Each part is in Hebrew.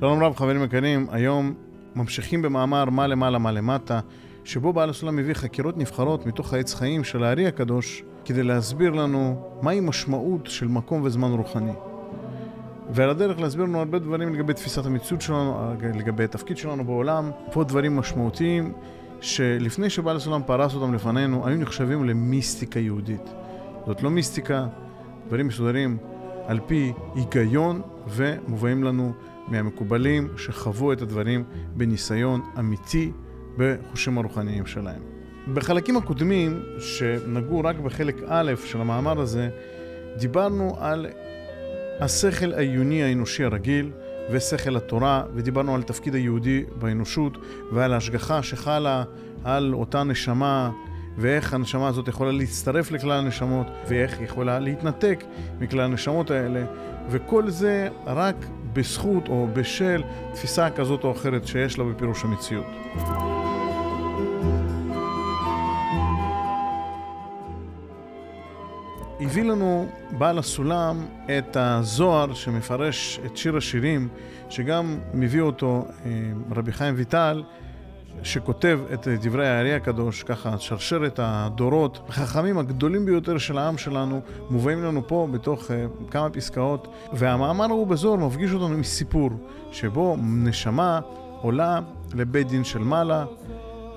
שלום רב חברים יקרים, היום ממשיכים במאמר מה למעלה מה למטה, שבו בעל הסולם מביא חקירות נבחרות מתוך העץ חיים של הארי הקדוש, כדי להסביר לנו מהי משמעות של מקום וזמן רוחני. ועל הדרך להסביר לנו הרבה דברים לגבי תפיסת המציאות שלנו, לגבי התפקיד שלנו בעולם, פה דברים משמעותיים שלפני שבעל הסולם פרס אותם לפנינו, היו נחשבים למיסטיקה יהודית. זאת לא מיסטיקה, דברים מסודרים על פי היגיון ומובאים לנו מהמקובלים שחוו את הדברים בניסיון אמיתי בחושים הרוחניים שלהם. בחלקים הקודמים, שנגעו רק בחלק א' של המאמר הזה, דיברנו על השכל העיוני האנושי הרגיל ושכל התורה, ודיברנו על תפקיד היהודי באנושות ועל ההשגחה שחלה על אותה נשמה ואיך הנשמה הזאת יכולה להצטרף לכלל הנשמות ואיך היא יכולה להתנתק מכלל הנשמות האלה וכל זה רק בזכות או בשל תפיסה כזאת או אחרת שיש לה בפירוש המציאות. הביא לנו בעל הסולם את הזוהר שמפרש את שיר השירים, שגם מביא אותו אה, רבי חיים ויטל, שכותב את דברי הארי הקדוש, ככה שרשרת הדורות, החכמים הגדולים ביותר של העם שלנו, מובאים לנו פה בתוך uh, כמה פסקאות, והמאמר ההוא בזוהר מפגיש אותנו עם סיפור, שבו נשמה עולה לבית דין של מעלה,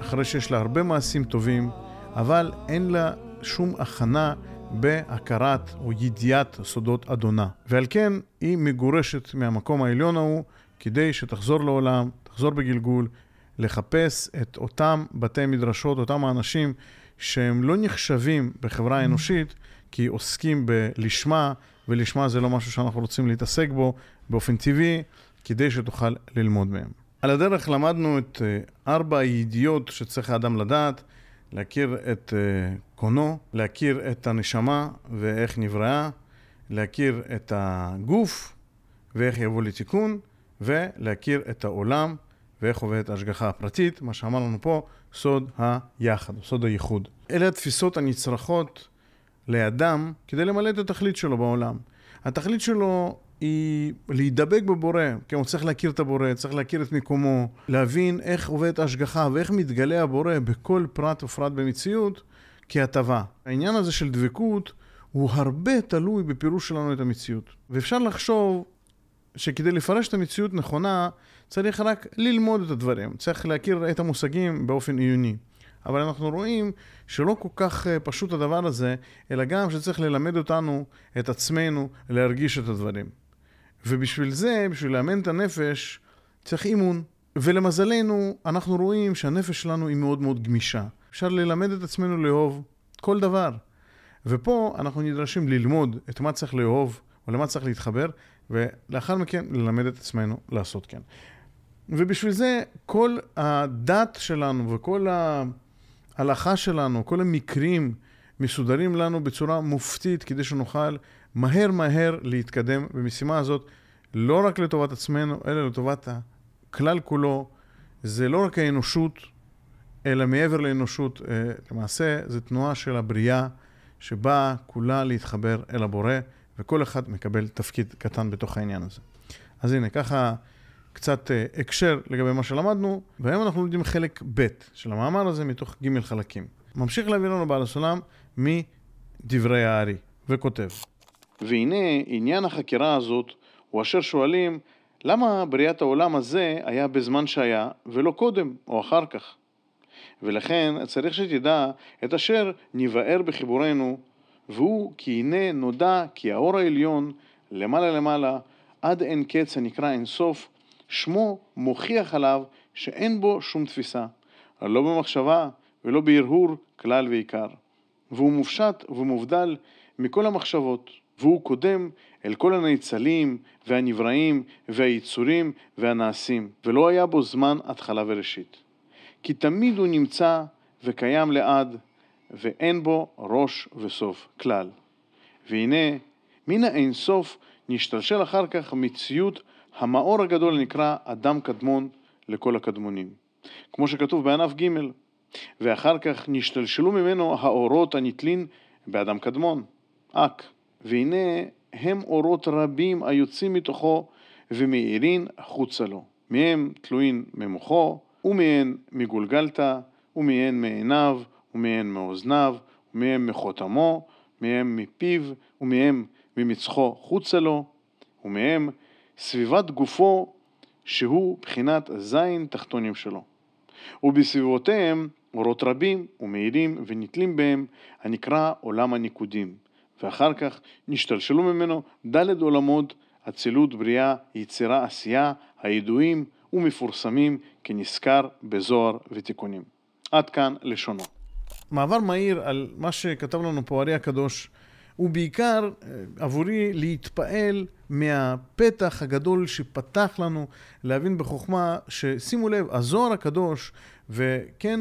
אחרי שיש לה הרבה מעשים טובים, אבל אין לה שום הכנה בהכרת או ידיעת סודות אדונה. ועל כן היא מגורשת מהמקום העליון ההוא כדי שתחזור לעולם, תחזור בגלגול, לחפש את אותם בתי מדרשות, אותם האנשים שהם לא נחשבים בחברה האנושית כי עוסקים בלשמה, ולשמה זה לא משהו שאנחנו רוצים להתעסק בו באופן טבעי, כדי שתוכל ללמוד מהם. על הדרך למדנו את אה, ארבע הידיעות שצריך האדם לדעת, להכיר את אה, קונו, להכיר את הנשמה ואיך נבראה, להכיר את הגוף ואיך יבוא לתיקון, ולהכיר את העולם ואיך עובדת ההשגחה הפרטית, מה שאמר לנו פה, סוד היחד, סוד הייחוד. אלה התפיסות הנצרכות לאדם כדי למלא את התכלית שלו בעולם. התכלית שלו היא להידבק בבורא, כן, הוא צריך להכיר את הבורא, צריך להכיר את מקומו, להבין איך עובדת ההשגחה ואיך מתגלה הבורא בכל פרט ופרט במציאות כהטבה. העניין הזה של דבקות הוא הרבה תלוי בפירוש שלנו את המציאות. ואפשר לחשוב שכדי לפרש את המציאות נכונה, צריך רק ללמוד את הדברים, צריך להכיר את המושגים באופן עיוני. אבל אנחנו רואים שלא כל כך אה, פשוט הדבר הזה, אלא גם שצריך ללמד אותנו, את עצמנו, להרגיש את הדברים. ובשביל זה, בשביל לאמן את הנפש, צריך אימון. ולמזלנו, אנחנו רואים שהנפש שלנו היא מאוד מאוד גמישה. אפשר ללמד את עצמנו לאהוב כל דבר. ופה אנחנו נדרשים ללמוד את מה צריך לאהוב, או למה צריך להתחבר, ולאחר מכן ללמד את עצמנו לעשות כן. ובשביל זה כל הדת שלנו וכל ההלכה שלנו, כל המקרים מסודרים לנו בצורה מופתית כדי שנוכל מהר מהר להתקדם במשימה הזאת, לא רק לטובת עצמנו, אלא לטובת הכלל כולו. זה לא רק האנושות, אלא מעבר לאנושות. אה, למעשה, זו תנועה של הבריאה שבאה כולה להתחבר אל הבורא, וכל אחד מקבל תפקיד קטן בתוך העניין הזה. אז הנה, ככה... קצת אה, הקשר לגבי מה שלמדנו, והיום אנחנו לומדים חלק ב' של המאמר הזה מתוך ג' חלקים. ממשיך להביא לנו בעל הסולם מדברי הארי, וכותב: והנה עניין החקירה הזאת הוא אשר שואלים למה בריאת העולם הזה היה בזמן שהיה ולא קודם או אחר כך. ולכן צריך שתדע את אשר נבער בחיבורנו והוא כי הנה נודע כי האור העליון למעלה למעלה עד אין קץ הנקרא אין סוף שמו מוכיח עליו שאין בו שום תפיסה, לא במחשבה ולא בהרהור כלל ועיקר. והוא מופשט ומובדל מכל המחשבות, והוא קודם אל כל הנאצלים והנבראים והיצורים והנעשים, ולא היה בו זמן התחלה וראשית. כי תמיד הוא נמצא וקיים לעד, ואין בו ראש וסוף כלל. והנה, מן האין סוף נשתלשל אחר כך מציאות המאור הגדול נקרא אדם קדמון לכל הקדמונים. כמו שכתוב בענף ג' ואחר כך נשתלשלו ממנו האורות הנתלין באדם קדמון, אק. והנה הם אורות רבים היוצאים מתוכו ומאירין חוצה לו. מהם תלוין ממוחו, ומהן מגולגלתא, ומהן מעיניו, ומהן מאוזניו, ומהם מחותמו, מהם מפיו, ומהם ממצחו חוצה לו, ומהם סביבת גופו שהוא בחינת זין תחתונים שלו. ובסביבותיהם אורות רבים ומאירים ונתלים בהם הנקרא עולם הניקודים, ואחר כך נשתלשלו ממנו ד' עולמות אצילות, בריאה, יצירה, עשייה, הידועים ומפורסמים כנזכר בזוהר ותיקונים. עד כאן לשונו. מעבר מהיר על מה שכתב לנו פה ארי הקדוש, הוא בעיקר אה, עבורי להתפעל מהפתח הגדול שפתח לנו להבין בחוכמה ששימו לב, הזוהר הקדוש וכן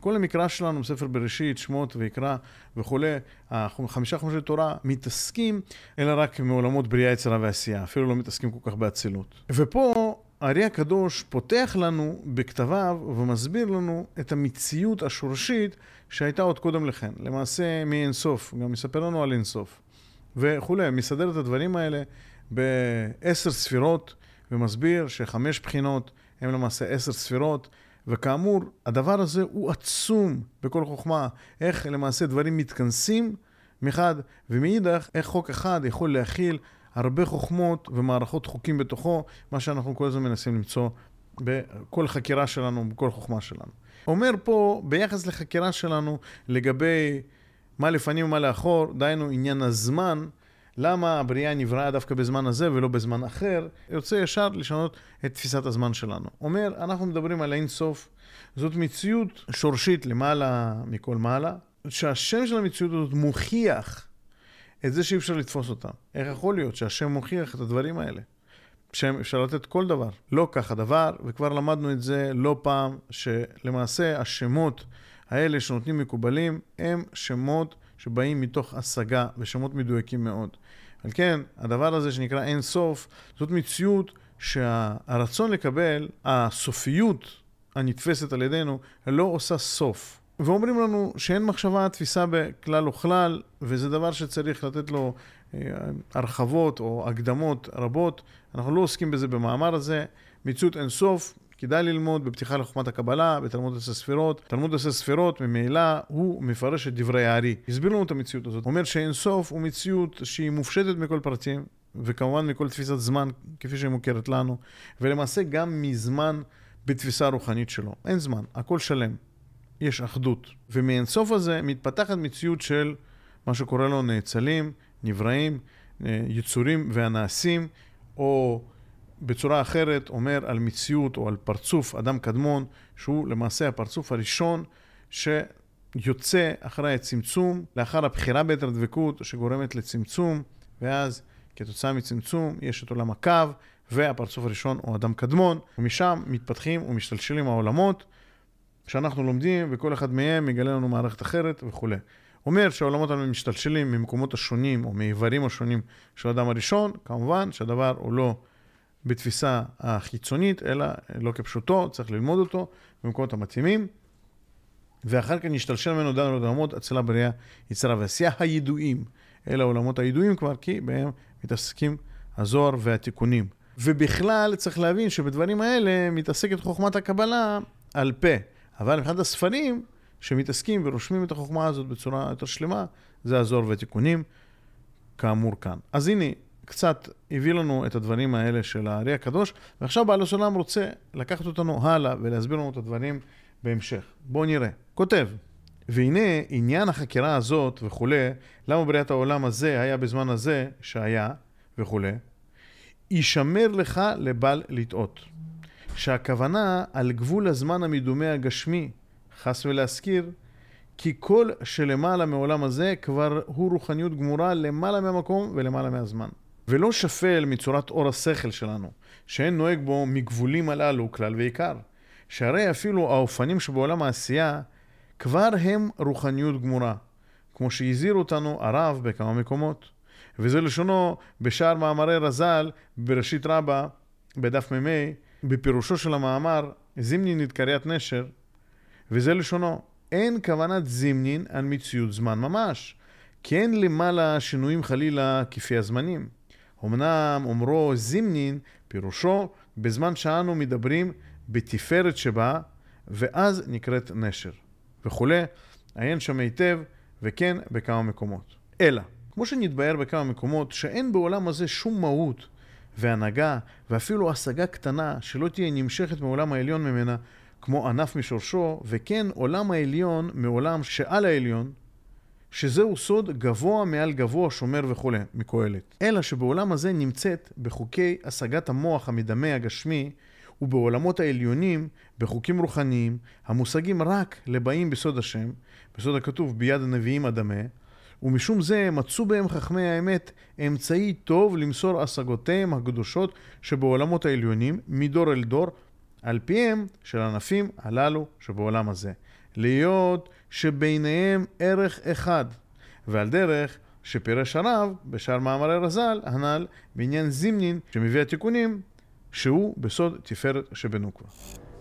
כל המקרא שלנו בספר בראשית, שמות ויקרא וכולי, החמישה חומשי תורה מתעסקים אלא רק מעולמות בריאה, יצירה ועשייה, אפילו לא מתעסקים כל כך באצילות. ופה הארי הקדוש פותח לנו בכתביו ומסביר לנו את המציאות השורשית שהייתה עוד קודם לכן, למעשה מאין סוף, גם מספר לנו על אין סוף וכולי, מסדר את הדברים האלה בעשר ספירות ומסביר שחמש בחינות הם למעשה עשר ספירות וכאמור, הדבר הזה הוא עצום בכל חוכמה, איך למעשה דברים מתכנסים מחד, ומאידך, איך חוק אחד יכול להכיל הרבה חוכמות ומערכות חוקים בתוכו, מה שאנחנו כל הזמן מנסים למצוא בכל חקירה שלנו, בכל חוכמה שלנו. אומר פה, ביחס לחקירה שלנו, לגבי מה לפנים ומה לאחור, דהיינו עניין הזמן, למה הבריאה נבראה דווקא בזמן הזה ולא בזמן אחר, יוצא ישר לשנות את תפיסת הזמן שלנו. אומר, אנחנו מדברים על אין סוף, זאת מציאות שורשית למעלה מכל מעלה, שהשם של המציאות הזאת מוכיח את זה שאי אפשר לתפוס אותה. איך יכול להיות שהשם מוכיח את הדברים האלה? שם אפשר לתת כל דבר. לא כך הדבר, וכבר למדנו את זה לא פעם, שלמעשה השמות האלה שנותנים מקובלים, הם שמות שבאים מתוך השגה ושמות מדויקים מאוד. על כן, הדבר הזה שנקרא אין סוף, זאת מציאות שהרצון לקבל, הסופיות הנתפסת על ידינו, לא עושה סוף. ואומרים לנו שאין מחשבה תפיסה בכלל וכלל, וזה דבר שצריך לתת לו אה, הרחבות או הקדמות רבות. אנחנו לא עוסקים בזה במאמר הזה. מציאות אין סוף, כדאי ללמוד בפתיחה לחוכמת הקבלה, בתלמוד עשר ספירות. תלמוד עשר ספירות, ממילא הוא מפרש את דברי הארי. הסביר לנו את המציאות הזאת. אומר שאין סוף הוא מציאות שהיא מופשטת מכל פרטים, וכמובן מכל תפיסת זמן, כפי שהיא מוכרת לנו, ולמעשה גם מזמן בתפיסה הרוחנית שלו. אין זמן, הכל שלם. יש אחדות. ומאין סוף הזה מתפתחת מציאות של מה שקורא לו נאצלים, נבראים, אה, יצורים והנעשים, או בצורה אחרת אומר על מציאות או על פרצוף אדם קדמון, שהוא למעשה הפרצוף הראשון שיוצא אחרי הצמצום, לאחר הבחירה ביתר דבקות שגורמת לצמצום, ואז כתוצאה מצמצום יש את עולם הקו, והפרצוף הראשון הוא אדם קדמון, ומשם מתפתחים ומשתלשלים העולמות שאנחנו לומדים, וכל אחד מהם מגלה לנו מערכת אחרת וכולי. אומר שהעולמות האלה משתלשלים ממקומות השונים או מאיברים השונים של האדם הראשון, כמובן שהדבר הוא לא בתפיסה החיצונית, אלא לא כפשוטו, צריך ללמוד אותו במקומות המתאימים. ואחר כך נשתלשל ממנו דן עולמות אצלה בריאה, יצירה ועשייה הידועים. אלה העולמות הידועים כבר, כי בהם מתעסקים הזוהר והתיקונים. ובכלל צריך להבין שבדברים האלה מתעסקת חוכמת הקבלה על פה. אבל מבחינת הספרים שמתעסקים ורושמים את החוכמה הזאת בצורה יותר שלמה, זה הזוהר והתיקונים, כאמור כאן. אז הנה, קצת הביא לנו את הדברים האלה של הארי הקדוש, ועכשיו בעל הסולם רוצה לקחת אותנו הלאה ולהסביר לנו את הדברים בהמשך. בואו נראה. כותב, והנה עניין החקירה הזאת וכולי, למה בריאת העולם הזה היה בזמן הזה שהיה וכולי, יישמר לך לבל לטעות. שהכוונה על גבול הזמן המדומה הגשמי, חס ולהזכיר, כי כל שלמעלה מעולם הזה כבר הוא רוחניות גמורה למעלה מהמקום ולמעלה מהזמן. ולא שפל מצורת אור השכל שלנו, שאין נוהג בו מגבולים הללו כלל ועיקר. שהרי אפילו האופנים שבעולם העשייה כבר הם רוחניות גמורה, כמו שהזהיר אותנו הרב בכמה מקומות. וזה לשונו בשאר מאמרי רז"ל בראשית רבה, בדף מ"ה, בפירושו של המאמר זימנין את קריית נשר, וזה לשונו, אין כוונת זימנין על מציאות זמן ממש, כי אין למעלה שינויים חלילה כפי הזמנים. אמנם אומרו זימנין, פירושו בזמן שאנו מדברים בתפארת שבה, ואז נקראת נשר. וכולי, עיין שם היטב, וכן בכמה מקומות. אלא, כמו שנתבהר בכמה מקומות, שאין בעולם הזה שום מהות והנהגה, ואפילו השגה קטנה שלא תהיה נמשכת מעולם העליון ממנה, כמו ענף משורשו, וכן עולם העליון מעולם שעל העליון, שזהו סוד גבוה מעל גבוה שומר וכולי, מקהלת. אלא שבעולם הזה נמצאת בחוקי השגת המוח המדמה הגשמי, ובעולמות העליונים, בחוקים רוחניים, המושגים רק לבאים בסוד השם, בסוד הכתוב ביד הנביאים אדמה, ומשום זה מצאו בהם חכמי האמת אמצעי טוב למסור השגותיהם הקדושות שבעולמות העליונים, מדור אל דור, על פיהם של ענפים הללו שבעולם הזה. להיות שביניהם ערך אחד, ועל דרך שפירש הרב בשאר מאמרי רז"ל, הנ"ל, בעניין זימנין שמביא התיקונים, שהוא בסוד תפארת שבנוקבה.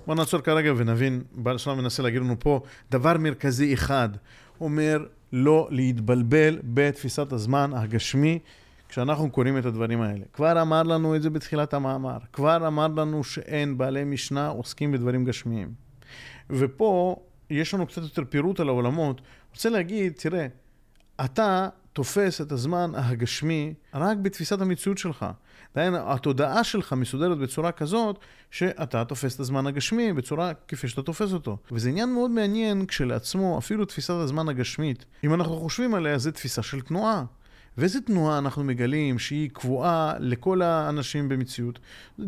בואו נעצור כרגע ונבין, בעל שלום מנסה להגיד לנו פה דבר מרכזי אחד. אומר לא להתבלבל בתפיסת הזמן הגשמי כשאנחנו קוראים את הדברים האלה. כבר אמר לנו את זה בתחילת המאמר. כבר אמר לנו שאין בעלי משנה עוסקים בדברים גשמיים. ופה יש לנו קצת יותר פירוט על העולמות. רוצה להגיד, תראה, אתה תופס את הזמן הגשמי רק בתפיסת המציאות שלך. דהיינו, התודעה שלך מסודרת בצורה כזאת, שאתה תופס את הזמן הגשמי בצורה כפי שאתה תופס אותו. וזה עניין מאוד מעניין כשלעצמו, אפילו תפיסת הזמן הגשמית. אם אנחנו חושבים עליה, זו תפיסה של תנועה. ואיזה תנועה אנחנו מגלים שהיא קבועה לכל האנשים במציאות?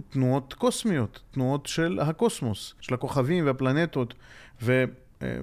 תנועות קוסמיות, תנועות של הקוסמוס, של הכוכבים והפלנטות. ו...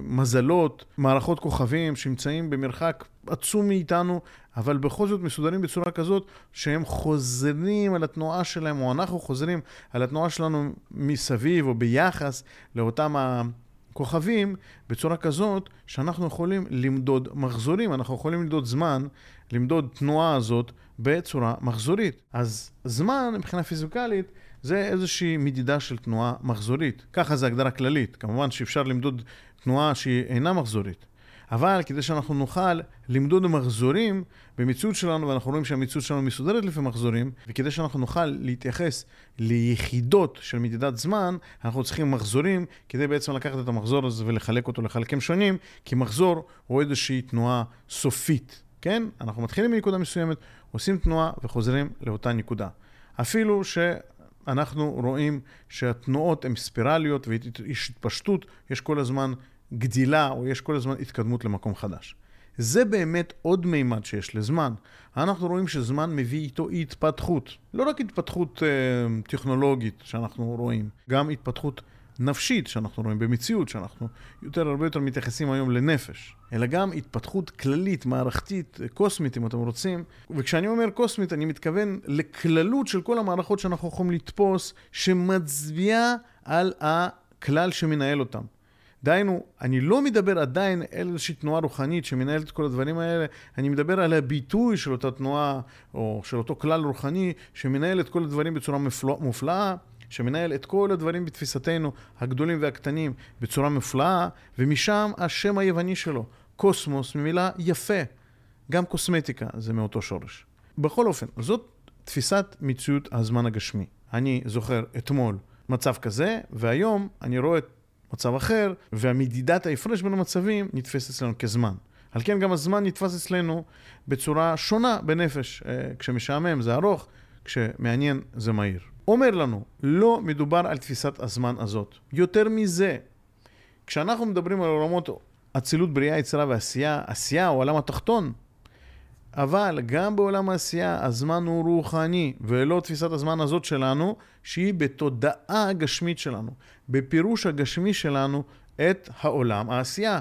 מזלות, מערכות כוכבים שנמצאים במרחק עצום מאיתנו, אבל בכל זאת מסודרים בצורה כזאת שהם חוזרים על התנועה שלהם, או אנחנו חוזרים על התנועה שלנו מסביב או ביחס לאותם הכוכבים, בצורה כזאת שאנחנו יכולים למדוד מחזורים, אנחנו יכולים למדוד זמן, למדוד תנועה הזאת בצורה מחזורית. אז זמן מבחינה פיזיקלית זה איזושהי מדידה של תנועה מחזורית. ככה זה הגדרה כללית. כמובן שאפשר למדוד תנועה שהיא אינה מחזורית. אבל כדי שאנחנו נוכל למדוד מחזורים במציאות שלנו, ואנחנו רואים שהמציאות שלנו מסודרת לפי מחזורים, וכדי שאנחנו נוכל להתייחס ליחידות של מדידת זמן, אנחנו צריכים מחזורים כדי בעצם לקחת את המחזור הזה ולחלק אותו לחלקים שונים, כי מחזור הוא איזושהי תנועה סופית, כן? אנחנו מתחילים מנקודה מסוימת, עושים תנועה וחוזרים לאותה נקודה. אפילו ש... אנחנו רואים שהתנועות הן ספירליות ויש התפשטות, יש כל הזמן גדילה או יש כל הזמן התקדמות למקום חדש. זה באמת עוד מימד שיש לזמן. אנחנו רואים שזמן מביא איתו התפתחות. לא רק התפתחות אה, טכנולוגית שאנחנו רואים, גם התפתחות נפשית שאנחנו רואים במציאות, שאנחנו יותר, הרבה יותר מתייחסים היום לנפש, אלא גם התפתחות כללית, מערכתית, קוסמית, אם אתם רוצים. וכשאני אומר קוסמית, אני מתכוון לכללות של כל המערכות שאנחנו יכולים לתפוס, שמצביעה על הכלל שמנהל אותם. דהיינו, אני לא מדבר עדיין על איזושהי תנועה רוחנית שמנהלת את כל הדברים האלה, אני מדבר על הביטוי של אותה תנועה, או של אותו כלל רוחני, שמנהל את כל הדברים בצורה מופלאה. שמנהל את כל הדברים בתפיסתנו, הגדולים והקטנים, בצורה מופלאה, ומשם השם היווני שלו, קוסמוס, ממילה יפה. גם קוסמטיקה זה מאותו שורש. בכל אופן, זאת תפיסת מציאות הזמן הגשמי. אני זוכר אתמול מצב כזה, והיום אני רואה מצב אחר, והמדידת ההפרש בין המצבים נתפס אצלנו כזמן. על כן גם הזמן נתפס אצלנו בצורה שונה בנפש. אה, כשמשעמם זה ארוך, כשמעניין זה מהיר. אומר לנו, לא מדובר על תפיסת הזמן הזאת. יותר מזה, כשאנחנו מדברים על עולמות אצילות, בריאה, יצירה ועשייה, עשייה הוא העולם התחתון, אבל גם בעולם העשייה הזמן הוא רוחני, ולא תפיסת הזמן הזאת שלנו, שהיא בתודעה הגשמית שלנו, בפירוש הגשמי שלנו את העולם העשייה,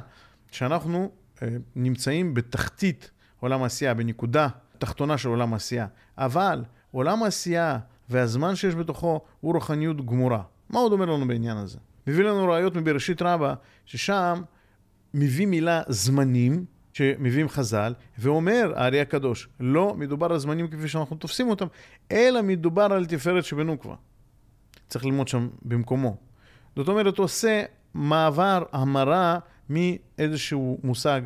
שאנחנו אה, נמצאים בתחתית עולם העשייה, בנקודה תחתונה של עולם העשייה. אבל עולם העשייה והזמן שיש בתוכו הוא רוחניות גמורה. מה עוד אומר לנו בעניין הזה? מביא לנו ראיות מבראשית רבה, ששם מביא מילה זמנים, שמביאים חז"ל, ואומר הארי הקדוש, לא מדובר על זמנים כפי שאנחנו תופסים אותם, אלא מדובר על תפארת שבנוקבה. צריך ללמוד שם במקומו. זאת אומרת, הוא עושה מעבר, המרה מאיזשהו מושג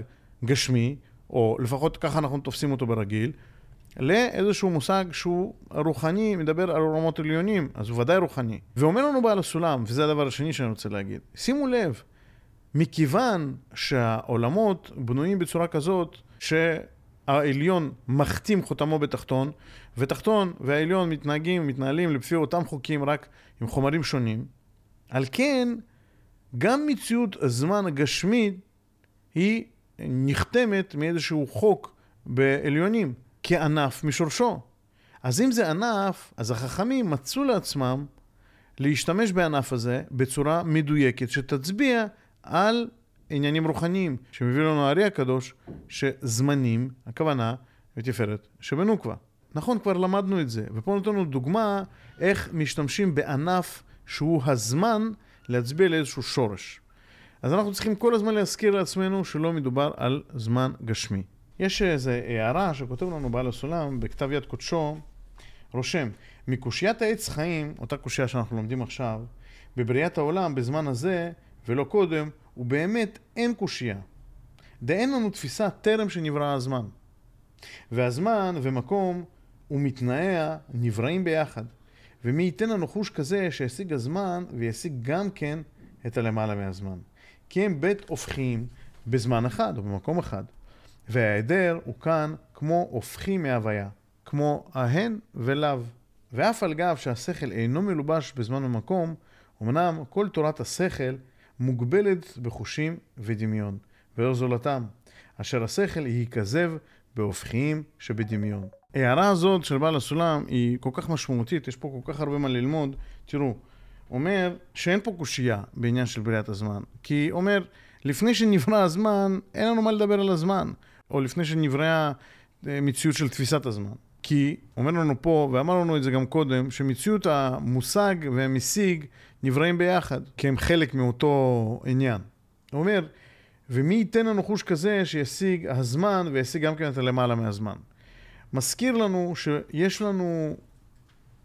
גשמי, או לפחות ככה אנחנו תופסים אותו ברגיל, לאיזשהו מושג שהוא רוחני, מדבר על עולמות עליונים, אז הוא ודאי רוחני. ואומר לנו בעל הסולם, וזה הדבר השני שאני רוצה להגיד, שימו לב, מכיוון שהעולמות בנויים בצורה כזאת, שהעליון מחתים חותמו בתחתון, ותחתון והעליון מתנהגים, מתנהלים לפי אותם חוקים, רק עם חומרים שונים, על כן, גם מציאות הזמן הגשמית היא נחתמת מאיזשהו חוק בעליונים. כענף משורשו. אז אם זה ענף, אז החכמים מצאו לעצמם להשתמש בענף הזה בצורה מדויקת, שתצביע על עניינים רוחניים, שמביא לנו הארי הקדוש, שזמנים, הכוונה, ותפארת שבנוקבה. נכון, כבר למדנו את זה, ופה נותן לנו דוגמה איך משתמשים בענף שהוא הזמן להצביע לאיזשהו שורש. אז אנחנו צריכים כל הזמן להזכיר לעצמנו שלא מדובר על זמן גשמי. יש איזו הערה שכותב לנו בעל הסולם בכתב יד קודשו, רושם, מקושיית העץ חיים, אותה קושייה שאנחנו לומדים עכשיו, בבריאת העולם בזמן הזה ולא קודם, ובאמת אין קושייה. דאין לנו תפיסה טרם שנברא הזמן. והזמן ומקום ומתנאיה נבראים ביחד. ומי ייתן לנו חוש כזה שישיג הזמן וישיג גם כן את הלמעלה מהזמן. כי הם בית הופכיים בזמן אחד או במקום אחד. וההיעדר הוא כאן כמו הופכי מהוויה, כמו ההן ולאו. ואף על גב שהשכל אינו מלובש בזמן ומקום, אמנם כל תורת השכל מוגבלת בחושים ודמיון, ולא זולתם, אשר השכל ייכזב בהופכיים שבדמיון. ההערה הזאת של בעל הסולם היא כל כך משמעותית, יש פה כל כך הרבה מה ללמוד. תראו, אומר שאין פה קושייה בעניין של בריאת הזמן, כי אומר, לפני שנברא הזמן, אין לנו מה לדבר על הזמן. או לפני שנבראה אה, מציאות של תפיסת הזמן. כי אומר לנו פה, ואמר לנו את זה גם קודם, שמציאות המושג והמשיג נבראים ביחד, כי הם חלק מאותו עניין. הוא אומר, ומי ייתן לנו חוש כזה שישיג הזמן וישיג גם כן את הלמעלה מהזמן. מזכיר לנו שיש לנו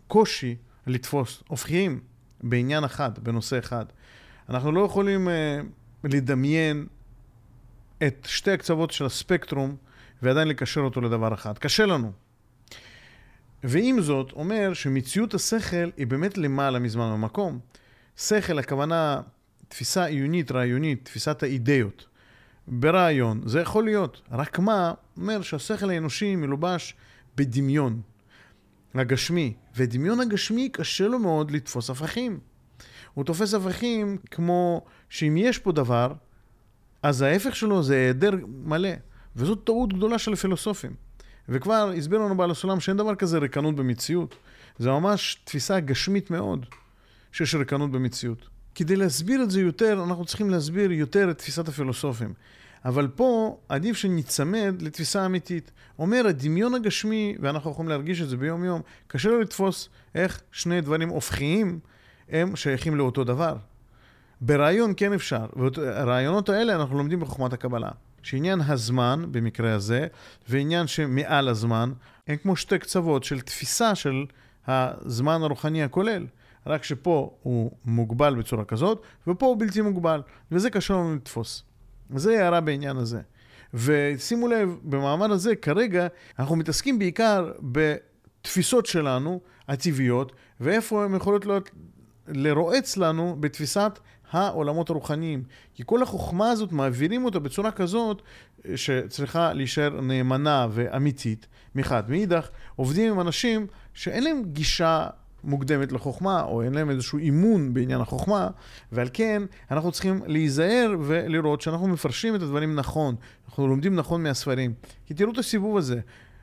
קושי לתפוס הופכיים בעניין אחד, בנושא אחד. אנחנו לא יכולים uh, לדמיין את שתי הקצוות של הספקטרום ועדיין לקשר אותו לדבר אחד. קשה לנו. ועם זאת, אומר שמציאות השכל היא באמת למעלה מזמן ומקום. שכל, הכוונה תפיסה עיונית, רעיונית, תפיסת האידאות. ברעיון, זה יכול להיות. רק מה, אומר שהשכל האנושי מלובש בדמיון הגשמי, ודמיון הגשמי קשה לו מאוד לתפוס הפכים. הוא תופס הפכים כמו שאם יש פה דבר, אז ההפך שלו זה היעדר מלא, וזאת טעות גדולה של הפילוסופים. וכבר הסביר לנו בעל הסולם שאין דבר כזה ריקנות במציאות. זה ממש תפיסה גשמית מאוד, שיש ריקנות במציאות. כדי להסביר את זה יותר, אנחנו צריכים להסביר יותר את תפיסת הפילוסופים. אבל פה עדיף שניצמד לתפיסה אמיתית. אומר, הדמיון הגשמי, ואנחנו יכולים להרגיש את זה ביום-יום, קשה לו לתפוס איך שני דברים הופכיים הם שייכים לאותו דבר. ברעיון כן אפשר, והרעיונות האלה אנחנו לומדים בחוכמת הקבלה. שעניין הזמן, במקרה הזה, ועניין שמעל הזמן, הם כמו שתי קצוות של תפיסה של הזמן הרוחני הכולל. רק שפה הוא מוגבל בצורה כזאת, ופה הוא בלתי מוגבל, וזה קשה לנו לתפוס. וזה הערה בעניין הזה. ושימו לב, במאמר הזה כרגע אנחנו מתעסקים בעיקר בתפיסות שלנו, הטבעיות, ואיפה הן יכולות להיות לרועץ לנו בתפיסת העולמות הרוחניים. כי כל החוכמה הזאת, מעבירים אותה בצורה כזאת אה, שצריכה להישאר נאמנה ואמיתית, מחד. מאידך, עובדים עם אנשים שאין להם גישה מוקדמת לחוכמה, או אין להם איזשהו אימון בעניין החוכמה, ועל כן אנחנו צריכים להיזהר ולראות שאנחנו מפרשים את הדברים נכון, אנחנו לומדים נכון מהספרים. כי תראו את הסיבוב הזה,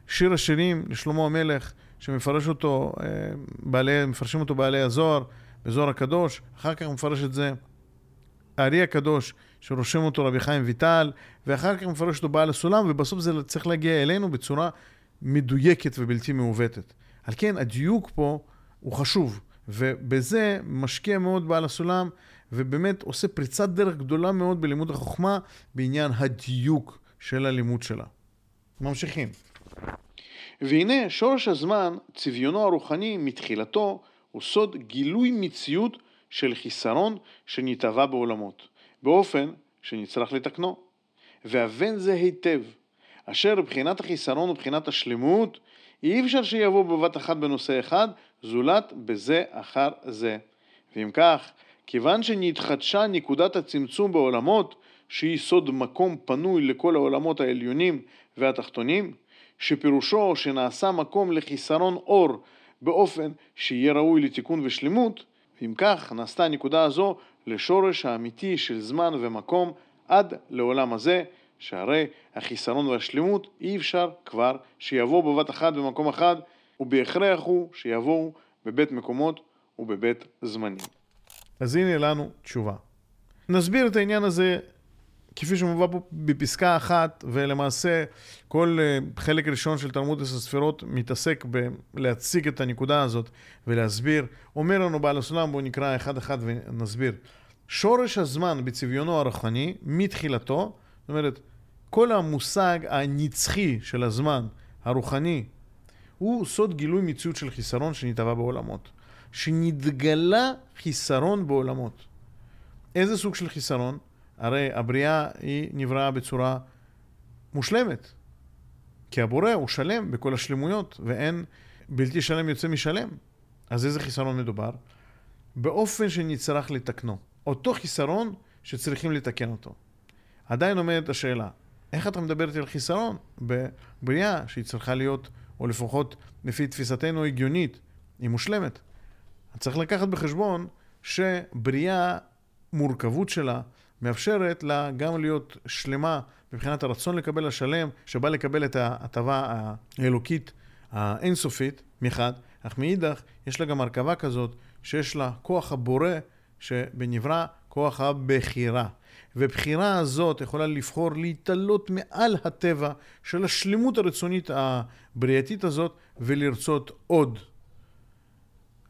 שיר השירים לשלמה המלך, שמפרש אותו, אה, בעלי, מפרשים אותו בעלי הזוהר, בזוהר הקדוש, אחר כך מפרש את זה הארי הקדוש, שרושם אותו רבי חיים ויטל, ואחר כך מפרש אותו בעל הסולם, ובסוף זה צריך להגיע אלינו בצורה מדויקת ובלתי מעוותת. על כן, הדיוק פה הוא חשוב, ובזה משקיע מאוד בעל הסולם, ובאמת עושה פריצת דרך גדולה מאוד בלימוד החוכמה בעניין הדיוק של הלימוד שלה. ממשיכים. והנה שורש הזמן, צביונו הרוחני מתחילתו, הוא סוד גילוי מציאות של חיסרון שנתהווה בעולמות, באופן שנצטרך לתקנו. והבן זה היטב, אשר מבחינת החיסרון ובחינת השלמות אי אפשר שיבוא בבת אחת בנושא אחד, זולת בזה אחר זה. ואם כך, כיוון שנתחדשה נקודת הצמצום בעולמות, שהיא סוד מקום פנוי לכל העולמות העליונים והתחתונים, שפירושו שנעשה מקום לחיסרון אור באופן שיהיה ראוי לתיקון ושלמות, ואם כך נעשתה הנקודה הזו לשורש האמיתי של זמן ומקום עד לעולם הזה, שהרי החיסרון והשלמות אי אפשר כבר שיבואו בבת אחת במקום אחד, ובהכרח הוא שיבואו בבית מקומות ובבית זמנים. אז הנה לנו תשובה. נסביר את העניין הזה כפי שמובא פה בפסקה אחת, ולמעשה כל אה, חלק ראשון של תלמוד עשר ספירות מתעסק בלהציג את הנקודה הזאת ולהסביר. אומר לנו בעל הסולם, בואו נקרא אחד אחד ונסביר. שורש הזמן בצביונו הרוחני, מתחילתו, זאת אומרת, כל המושג הנצחי של הזמן, הרוחני, הוא סוד גילוי מציאות של חיסרון שנתהווה בעולמות. שנתגלה חיסרון בעולמות. איזה סוג של חיסרון? הרי הבריאה היא נבראה בצורה מושלמת. כי הבורא הוא שלם בכל השלמויות, ואין בלתי שלם יוצא משלם. אז איזה חיסרון מדובר? באופן שנצטרך לתקנו. אותו חיסרון שצריכים לתקן אותו. עדיין עומדת השאלה, איך אתה מדבר איתי על חיסרון בבריאה שהיא צריכה להיות, או לפחות לפי תפיסתנו הגיונית, היא מושלמת. צריך לקחת בחשבון שבריאה, מורכבות שלה, מאפשרת לה גם להיות שלמה מבחינת הרצון לקבל השלם, שבא לקבל את ההטבה האלוקית האינסופית מחד, אך מאידך יש לה גם הרכבה כזאת שיש לה כוח הבורא שבנברא כוח הבחירה. ובחירה הזאת יכולה לבחור להתעלות מעל הטבע של השלמות הרצונית הבריאתית הזאת ולרצות עוד.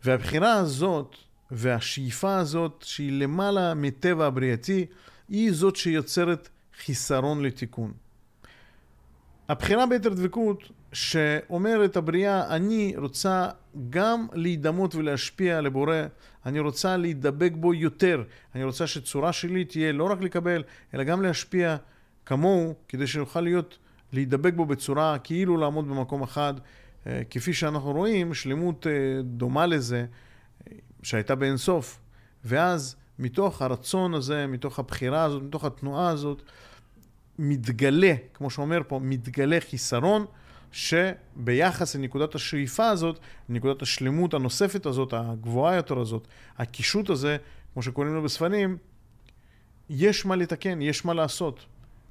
והבחירה הזאת והשאיפה הזאת, שהיא למעלה מטבע הבריאתי, היא זאת שיוצרת חיסרון לתיקון. הבחירה ביתר דבקות, שאומרת הבריאה, אני רוצה גם להידמות ולהשפיע לבורא, אני רוצה להידבק בו יותר, אני רוצה שצורה שלי תהיה לא רק לקבל, אלא גם להשפיע כמוהו, כדי שיוכל להיות, להידבק בו בצורה כאילו לעמוד במקום אחד. אה, כפי שאנחנו רואים, שלמות אה, דומה לזה, שהייתה באינסוף. ואז מתוך הרצון הזה, מתוך הבחירה הזאת, מתוך התנועה הזאת, מתגלה, כמו שאומר פה, מתגלה חיסרון, שביחס לנקודת השאיפה הזאת, נקודת השלמות הנוספת הזאת, הגבוהה יותר הזאת, הקישוט הזה, כמו שקוראים לו בספרים, יש מה לתקן, יש מה לעשות.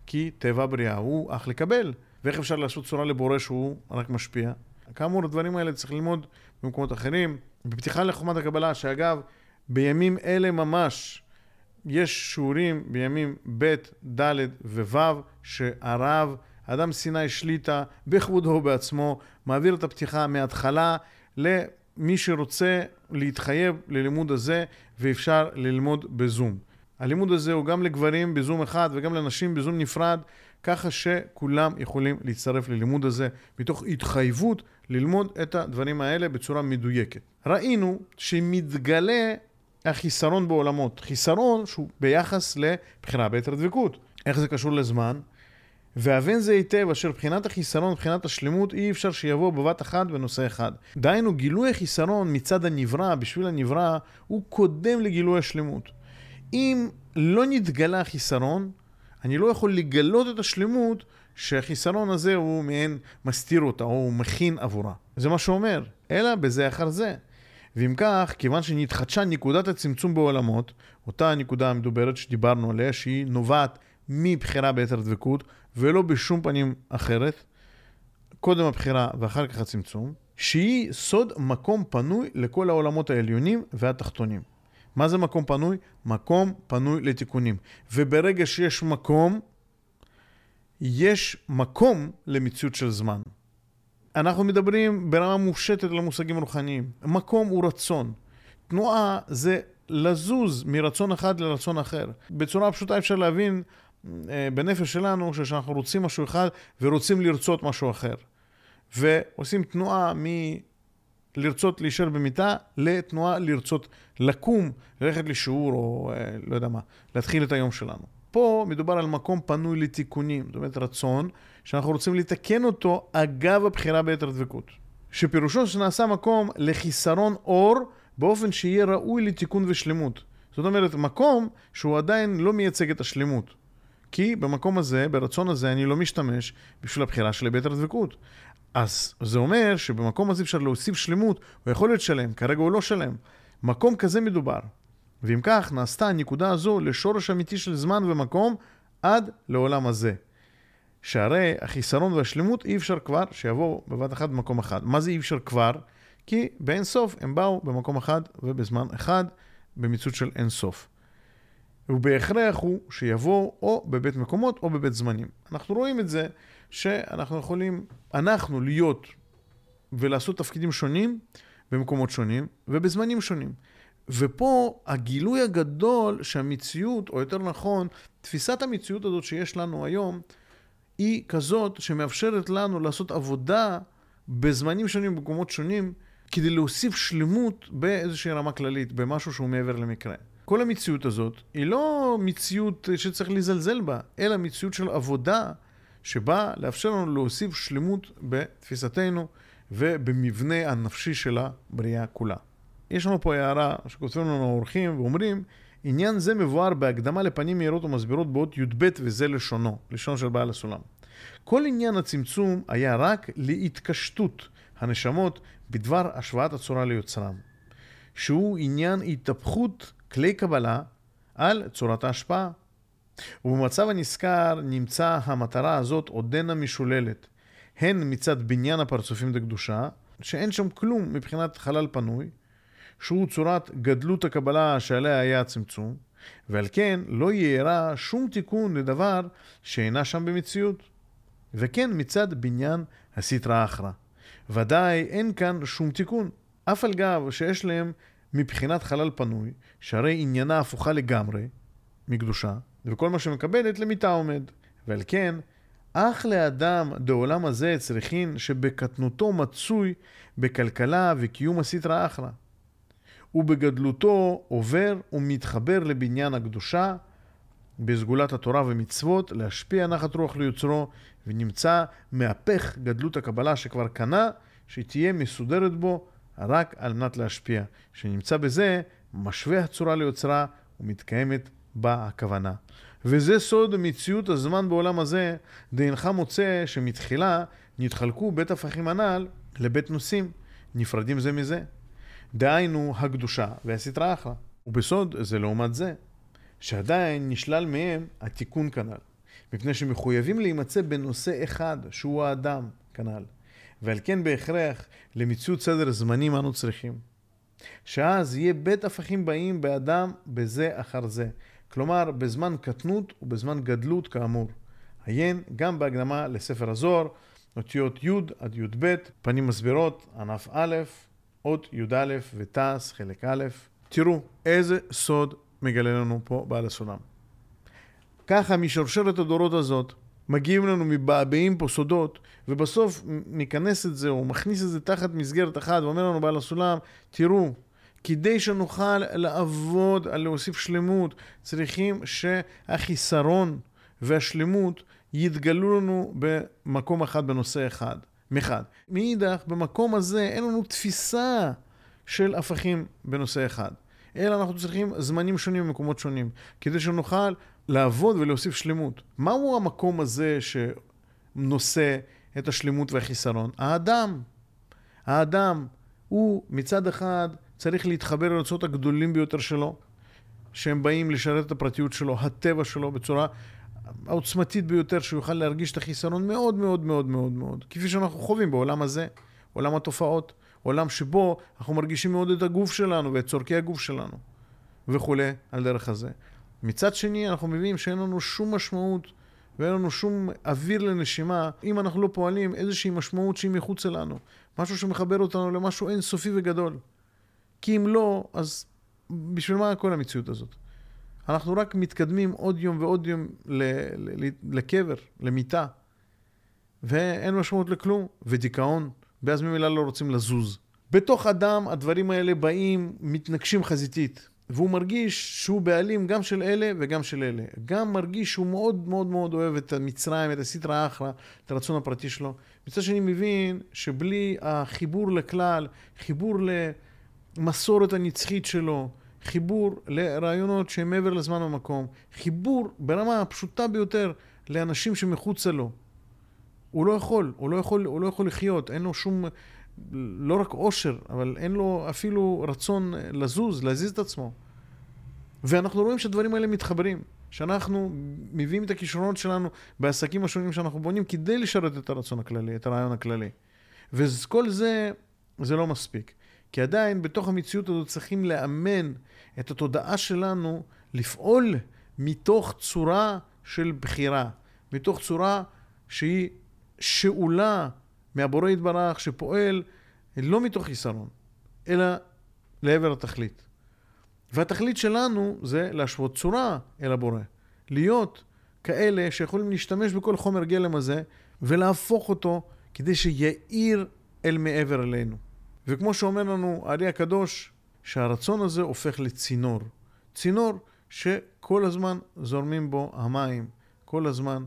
כי טבע הבריאה הוא אך לקבל. ואיך אפשר לעשות צורה לבורא שהוא רק משפיע? כאמור, הדברים האלה צריך ללמוד במקומות אחרים. בפתיחה לחוכמת הקבלה, שאגב, בימים אלה ממש יש שיעורים בימים ב', ד' וו', שהרב, אדם סיני שליטה, בכבודו ובעצמו, מעביר את הפתיחה מההתחלה למי שרוצה להתחייב ללימוד הזה, ואפשר ללמוד בזום. הלימוד הזה הוא גם לגברים בזום אחד וגם לנשים בזום נפרד, ככה שכולם יכולים להצטרף ללימוד הזה מתוך התחייבות ללמוד את הדברים האלה בצורה מדויקת. ראינו שמתגלה החיסרון בעולמות, חיסרון שהוא ביחס לבחינה ביתר דבקות. איך זה קשור לזמן? והבן זה היטב אשר מבחינת החיסרון, מבחינת השלמות, אי אפשר שיבוא בבת אחת בנושא אחד. דהיינו, גילוי החיסרון מצד הנברא, בשביל הנברא, הוא קודם לגילוי השלמות. אם לא נתגלה החיסרון, אני לא יכול לגלות את השלמות שהחיסרון הזה הוא מעין מסתיר אותה, או הוא מכין עבורה. זה מה שאומר, אלא בזה אחר זה. ואם כך, כיוון שנתחדשה נקודת הצמצום בעולמות, אותה הנקודה המדוברת שדיברנו עליה, שהיא נובעת מבחירה ביתר דבקות, ולא בשום פנים אחרת, קודם הבחירה ואחר כך הצמצום, שהיא סוד מקום פנוי לכל העולמות העליונים והתחתונים. מה זה מקום פנוי? מקום פנוי לתיקונים. וברגע שיש מקום, יש מקום למציאות של זמן. אנחנו מדברים ברמה מופשטת על המושגים הרוחניים. מקום הוא רצון. תנועה זה לזוז מרצון אחד לרצון אחר. בצורה פשוטה אפשר להבין אה, בנפש שלנו שאנחנו רוצים משהו אחד ורוצים לרצות משהו אחר. ועושים תנועה מלרצות להישאר במיטה לתנועה לרצות לקום, ללכת לשיעור או אה, לא יודע מה, להתחיל את היום שלנו. פה מדובר על מקום פנוי לתיקונים, זאת אומרת רצון שאנחנו רוצים לתקן אותו אגב הבחירה ביתר דבקות. שפירושו שנעשה מקום לחיסרון אור באופן שיהיה ראוי לתיקון ושלמות. זאת אומרת, מקום שהוא עדיין לא מייצג את השלמות. כי במקום הזה, ברצון הזה, אני לא משתמש בשביל הבחירה של היבט הדבקות. אז זה אומר שבמקום הזה אפשר להוסיף שלמות, הוא יכול להיות שלם, כרגע הוא לא שלם. מקום כזה מדובר. ואם כך, נעשתה הנקודה הזו לשורש אמיתי של זמן ומקום עד לעולם הזה. שהרי החיסרון והשלמות אי אפשר כבר שיבואו בבת אחת במקום אחד. מה זה אי אפשר כבר? כי באין סוף הם באו במקום אחד ובזמן אחד, במציאות של אין סוף. ובהכרח הוא שיבוא או בבית מקומות או בבית זמנים. אנחנו רואים את זה שאנחנו יכולים, אנחנו להיות ולעשות תפקידים שונים במקומות שונים ובזמנים שונים. ופה הגילוי הגדול שהמציאות, או יותר נכון, תפיסת המציאות הזאת שיש לנו היום, היא כזאת שמאפשרת לנו לעשות עבודה בזמנים שונים, במקומות שונים, כדי להוסיף שלמות באיזושהי רמה כללית, במשהו שהוא מעבר למקרה. כל המציאות הזאת היא לא מציאות שצריך לזלזל בה, אלא מציאות של עבודה שבאה לאפשר לנו להוסיף שלמות בתפיסתנו ובמבנה הנפשי של הבריאה כולה. יש לנו פה הערה שכותבים לנו האורחים ואומרים, עניין זה מבואר בהקדמה לפנים מהירות ומסבירות באות י"ב וזה לשונו, לשון של בעל הסולם. כל עניין הצמצום היה רק להתקשטות הנשמות בדבר השוואת הצורה ליוצרם, שהוא עניין התהפכות כלי קבלה על צורת ההשפעה. ובמצב הנזכר נמצא המטרה הזאת עודנה משוללת, הן מצד בניין הפרצופים דקדושה, שאין שם כלום מבחינת חלל פנוי, שהוא צורת גדלות הקבלה שעליה היה הצמצום, ועל כן לא יארע שום תיקון לדבר שאינה שם במציאות. וכן מצד בניין הסטרא אחרא. ודאי אין כאן שום תיקון, אף על גב שיש להם מבחינת חלל פנוי, שהרי עניינה הפוכה לגמרי מקדושה, וכל מה שמקבלת למיתה עומד. ועל כן, אך לאדם דעולם הזה צריכין שבקטנותו מצוי בכלכלה וקיום הסטרא אחרא. ובגדלותו עובר ומתחבר לבניין הקדושה, בסגולת התורה ומצוות, להשפיע נחת רוח ליוצרו, ונמצא מהפך גדלות הקבלה שכבר קנה, שתהיה מסודרת בו רק על מנת להשפיע. שנמצא בזה, משווה הצורה ליוצרה ומתקיימת בה הכוונה. וזה סוד מציאות הזמן בעולם הזה, דאינך מוצא שמתחילה נתחלקו בית הפכים הנ"ל לבית נושאים, נפרדים זה מזה. דהיינו הקדושה והסטרא אחרא. ובסוד זה לעומת זה, שעדיין נשלל מהם התיקון כנ"ל. מפני שמחויבים להימצא בנושא אחד, שהוא האדם כנ"ל. ועל כן בהכרח למציאות סדר זמנים אנו צריכים. שאז יהיה בית הפכים באים באדם בזה אחר זה. כלומר, בזמן קטנות ובזמן גדלות כאמור. עיין גם בהקדמה לספר הזוהר, אותיות י' עד י"ב, פנים מסבירות, ענף א', אות י"א ותעש, חלק א'. תראו איזה סוד מגלה לנו פה בעל הסולם. ככה משרשרת הדורות הזאת, מגיעים לנו, מבעבעים פה סודות, ובסוף ניכנס את זה, או מכניס את זה תחת מסגרת אחת, ואומר לנו בעל הסולם, תראו, כדי שנוכל לעבוד על להוסיף שלמות, צריכים שהחיסרון והשלמות יתגלו לנו במקום אחד, בנושא אחד. מחד. מאידך, במקום הזה אין לנו תפיסה של הפכים בנושא אחד, אלא אנחנו צריכים זמנים שונים במקומות שונים, כדי שנוכל לעבוד ולהוסיף שלמות. מהו המקום הזה שנושא את השלמות והחיסרון? האדם. האדם הוא מצד אחד צריך להתחבר לרצונות הגדולים ביותר שלו, שהם באים לשרת את הפרטיות שלו, הטבע שלו, בצורה העוצמתית ביותר, שהוא יוכל להרגיש את החיסרון מאוד מאוד מאוד מאוד מאוד, כפי שאנחנו חווים בעולם הזה, עולם התופעות, עולם שבו אנחנו מרגישים מאוד את הגוף שלנו ואת צורכי הגוף שלנו, וכולי, על דרך הזה. מצד שני, אנחנו מבינים שאין לנו שום משמעות ואין לנו שום אוויר לנשימה אם אנחנו לא פועלים איזושהי משמעות שהיא מחוץ אלינו, משהו שמחבר אותנו למשהו אינסופי וגדול. כי אם לא, אז בשביל מה כל המציאות הזאת? אנחנו רק מתקדמים עוד יום ועוד יום לקבר, למיטה, ואין משמעות לכלום, ודיכאון, ואז ממילא לא רוצים לזוז. בתוך אדם הדברים האלה באים, מתנגשים חזיתית, והוא מרגיש שהוא בעלים גם של אלה וגם של אלה. גם מרגיש שהוא מאוד מאוד מאוד אוהב את המצרים, את הסיטרא אחרא, את הרצון הפרטי שלו. מצד שני מבין שבלי החיבור לכלל, חיבור למסורת הנצחית שלו, חיבור לרעיונות שהם מעבר לזמן ומקום, חיבור ברמה הפשוטה ביותר לאנשים שמחוצה לו. הוא לא יכול, הוא לא יכול, הוא לא יכול לחיות, אין לו שום, לא רק עושר, אבל אין לו אפילו רצון לזוז, להזיז את עצמו. ואנחנו רואים שהדברים האלה מתחברים, שאנחנו מביאים את הכישרונות שלנו בעסקים השונים שאנחנו בונים כדי לשרת את הרצון הכללי, את הרעיון הכללי. וכל זה, זה לא מספיק. כי עדיין בתוך המציאות הזאת צריכים לאמן את התודעה שלנו לפעול מתוך צורה של בחירה, מתוך צורה שהיא שאולה מהבורא יתברך, שפועל לא מתוך חיסרון, אלא לעבר התכלית. והתכלית שלנו זה להשוות צורה אל הבורא. להיות כאלה שיכולים להשתמש בכל חומר גלם הזה ולהפוך אותו כדי שיאיר אל מעבר אלינו. וכמו שאומר לנו הארי הקדוש, שהרצון הזה הופך לצינור. צינור שכל הזמן זורמים בו המים, כל הזמן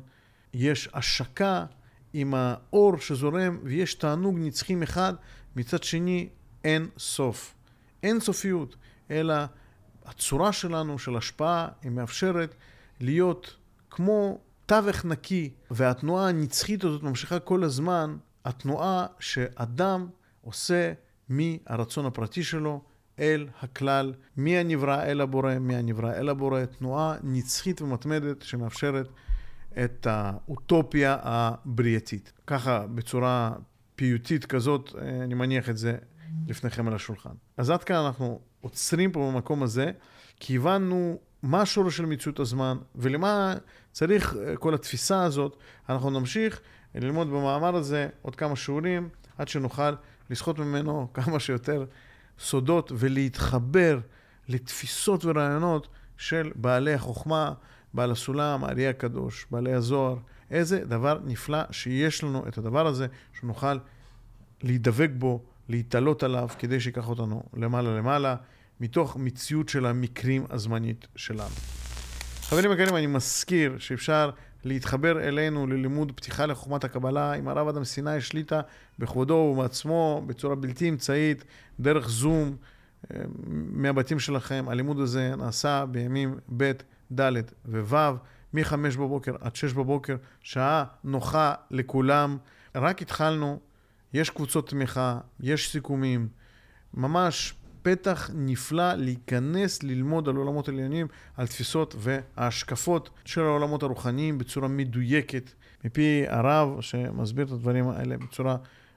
יש השקה עם האור שזורם ויש תענוג נצחי מחד, מצד שני אין סוף. אין סופיות, אלא הצורה שלנו של השפעה היא מאפשרת להיות כמו תווך נקי, והתנועה הנצחית הזאת ממשיכה כל הזמן, התנועה שאדם עושה מהרצון הפרטי שלו אל הכלל, מי הנברא אל הבורא, מי הנברא אל הבורא, תנועה נצחית ומתמדת שמאפשרת את האוטופיה הבריאתית. ככה, בצורה פיוטית כזאת, אני מניח את זה לפניכם על השולחן. אז עד כאן אנחנו עוצרים פה במקום הזה, כי הבנו מה השורש של מציאות הזמן ולמה צריך כל התפיסה הזאת. אנחנו נמשיך ללמוד במאמר הזה עוד כמה שיעורים, עד שנוכל לסחוט ממנו כמה שיותר סודות ולהתחבר לתפיסות ורעיונות של בעלי החוכמה, בעל הסולם, האריה הקדוש, בעלי הזוהר. איזה דבר נפלא שיש לנו את הדבר הזה, שנוכל להידבק בו, להתעלות עליו, כדי שיקח אותנו למעלה למעלה, מתוך מציאות של המקרים הזמנית שלנו. חברים יקרים, אני מזכיר שאפשר להתחבר אלינו ללימוד פתיחה לחוכמת הקבלה עם הרב אדם סיני שליטה בכבודו ובעצמו בצורה בלתי אמצעית, דרך זום, אה, מהבתים שלכם. הלימוד הזה נעשה בימים ב', ד' וו', מ-5 בבוקר עד 6 בבוקר, שעה נוחה לכולם. רק התחלנו, יש קבוצות תמיכה, יש סיכומים, ממש פתח נפלא להיכנס ללמוד על עולמות עליונים, על תפיסות וההשקפות של העולמות הרוחניים בצורה מדויקת, מפי הרב שמסביר את הדברים האלה בצורה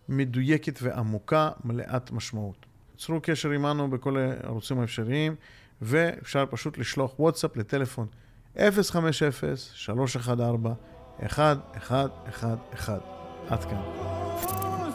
מדויקת ועמוקה, מלאת משמעות. צרו קשר עמנו בכל הערוצים האפשריים, ואפשר פשוט לשלוח וואטסאפ לטלפון 050-314-1111. עד כאן.